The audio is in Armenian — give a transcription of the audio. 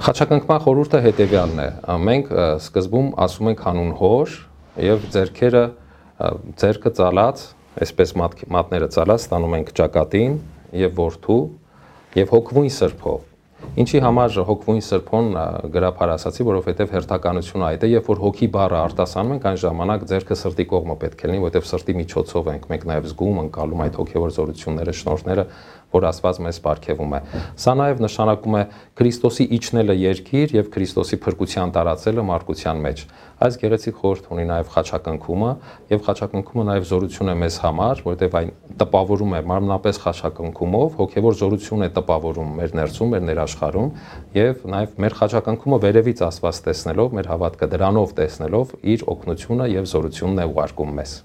Խաչակնկման խորհուրդը հետևյալն է։ Մենք սկզբում ասում ենք հանուն հոր եւ зерքերը зерքը ծալած, այսպես մատները ծալած ստանում ենք ճակատին եւ որդու եւ հոգվույն սրբով Ինչի համար հոգվույն սրբոն գրափար ասացի, որովհետև հերթականությունը այդ է, երբ որ հոգի բառը արտասանում ենք, այն ժամանակ ձերքը սրտի կողմը պետք է լինի, որովհետև սրտի միջոցով ենք մենք նաև զգում, ընկալում այդ հոգևոր զորությունները, շնորհները, որ Աստված մեզ ապարգևում է։ Սա նաև նշանակում է Քրիստոսի իջնելը երկիր եւ Քրիստոսի փրկության տարածելը մարդկության մեջ։ Այս գեղեցիկ խորհուրդ ունի նաև խաչակնքումը եւ խաչակնքումը նաև զորություն է մեզ համար, որովհետեւ այն տպավորում է մարմնապես խաչակնքումով, հոգևոր զորություն է տպավորում մեր ներսում, մեր ներաշխարում եւ նաև մեր խաչակնքումը վերևից Աստված տեսնելով, մեր հավատքը դրանով տեսնելով իր օգնությունը եւ զորությունն է ուղարկում մեզ։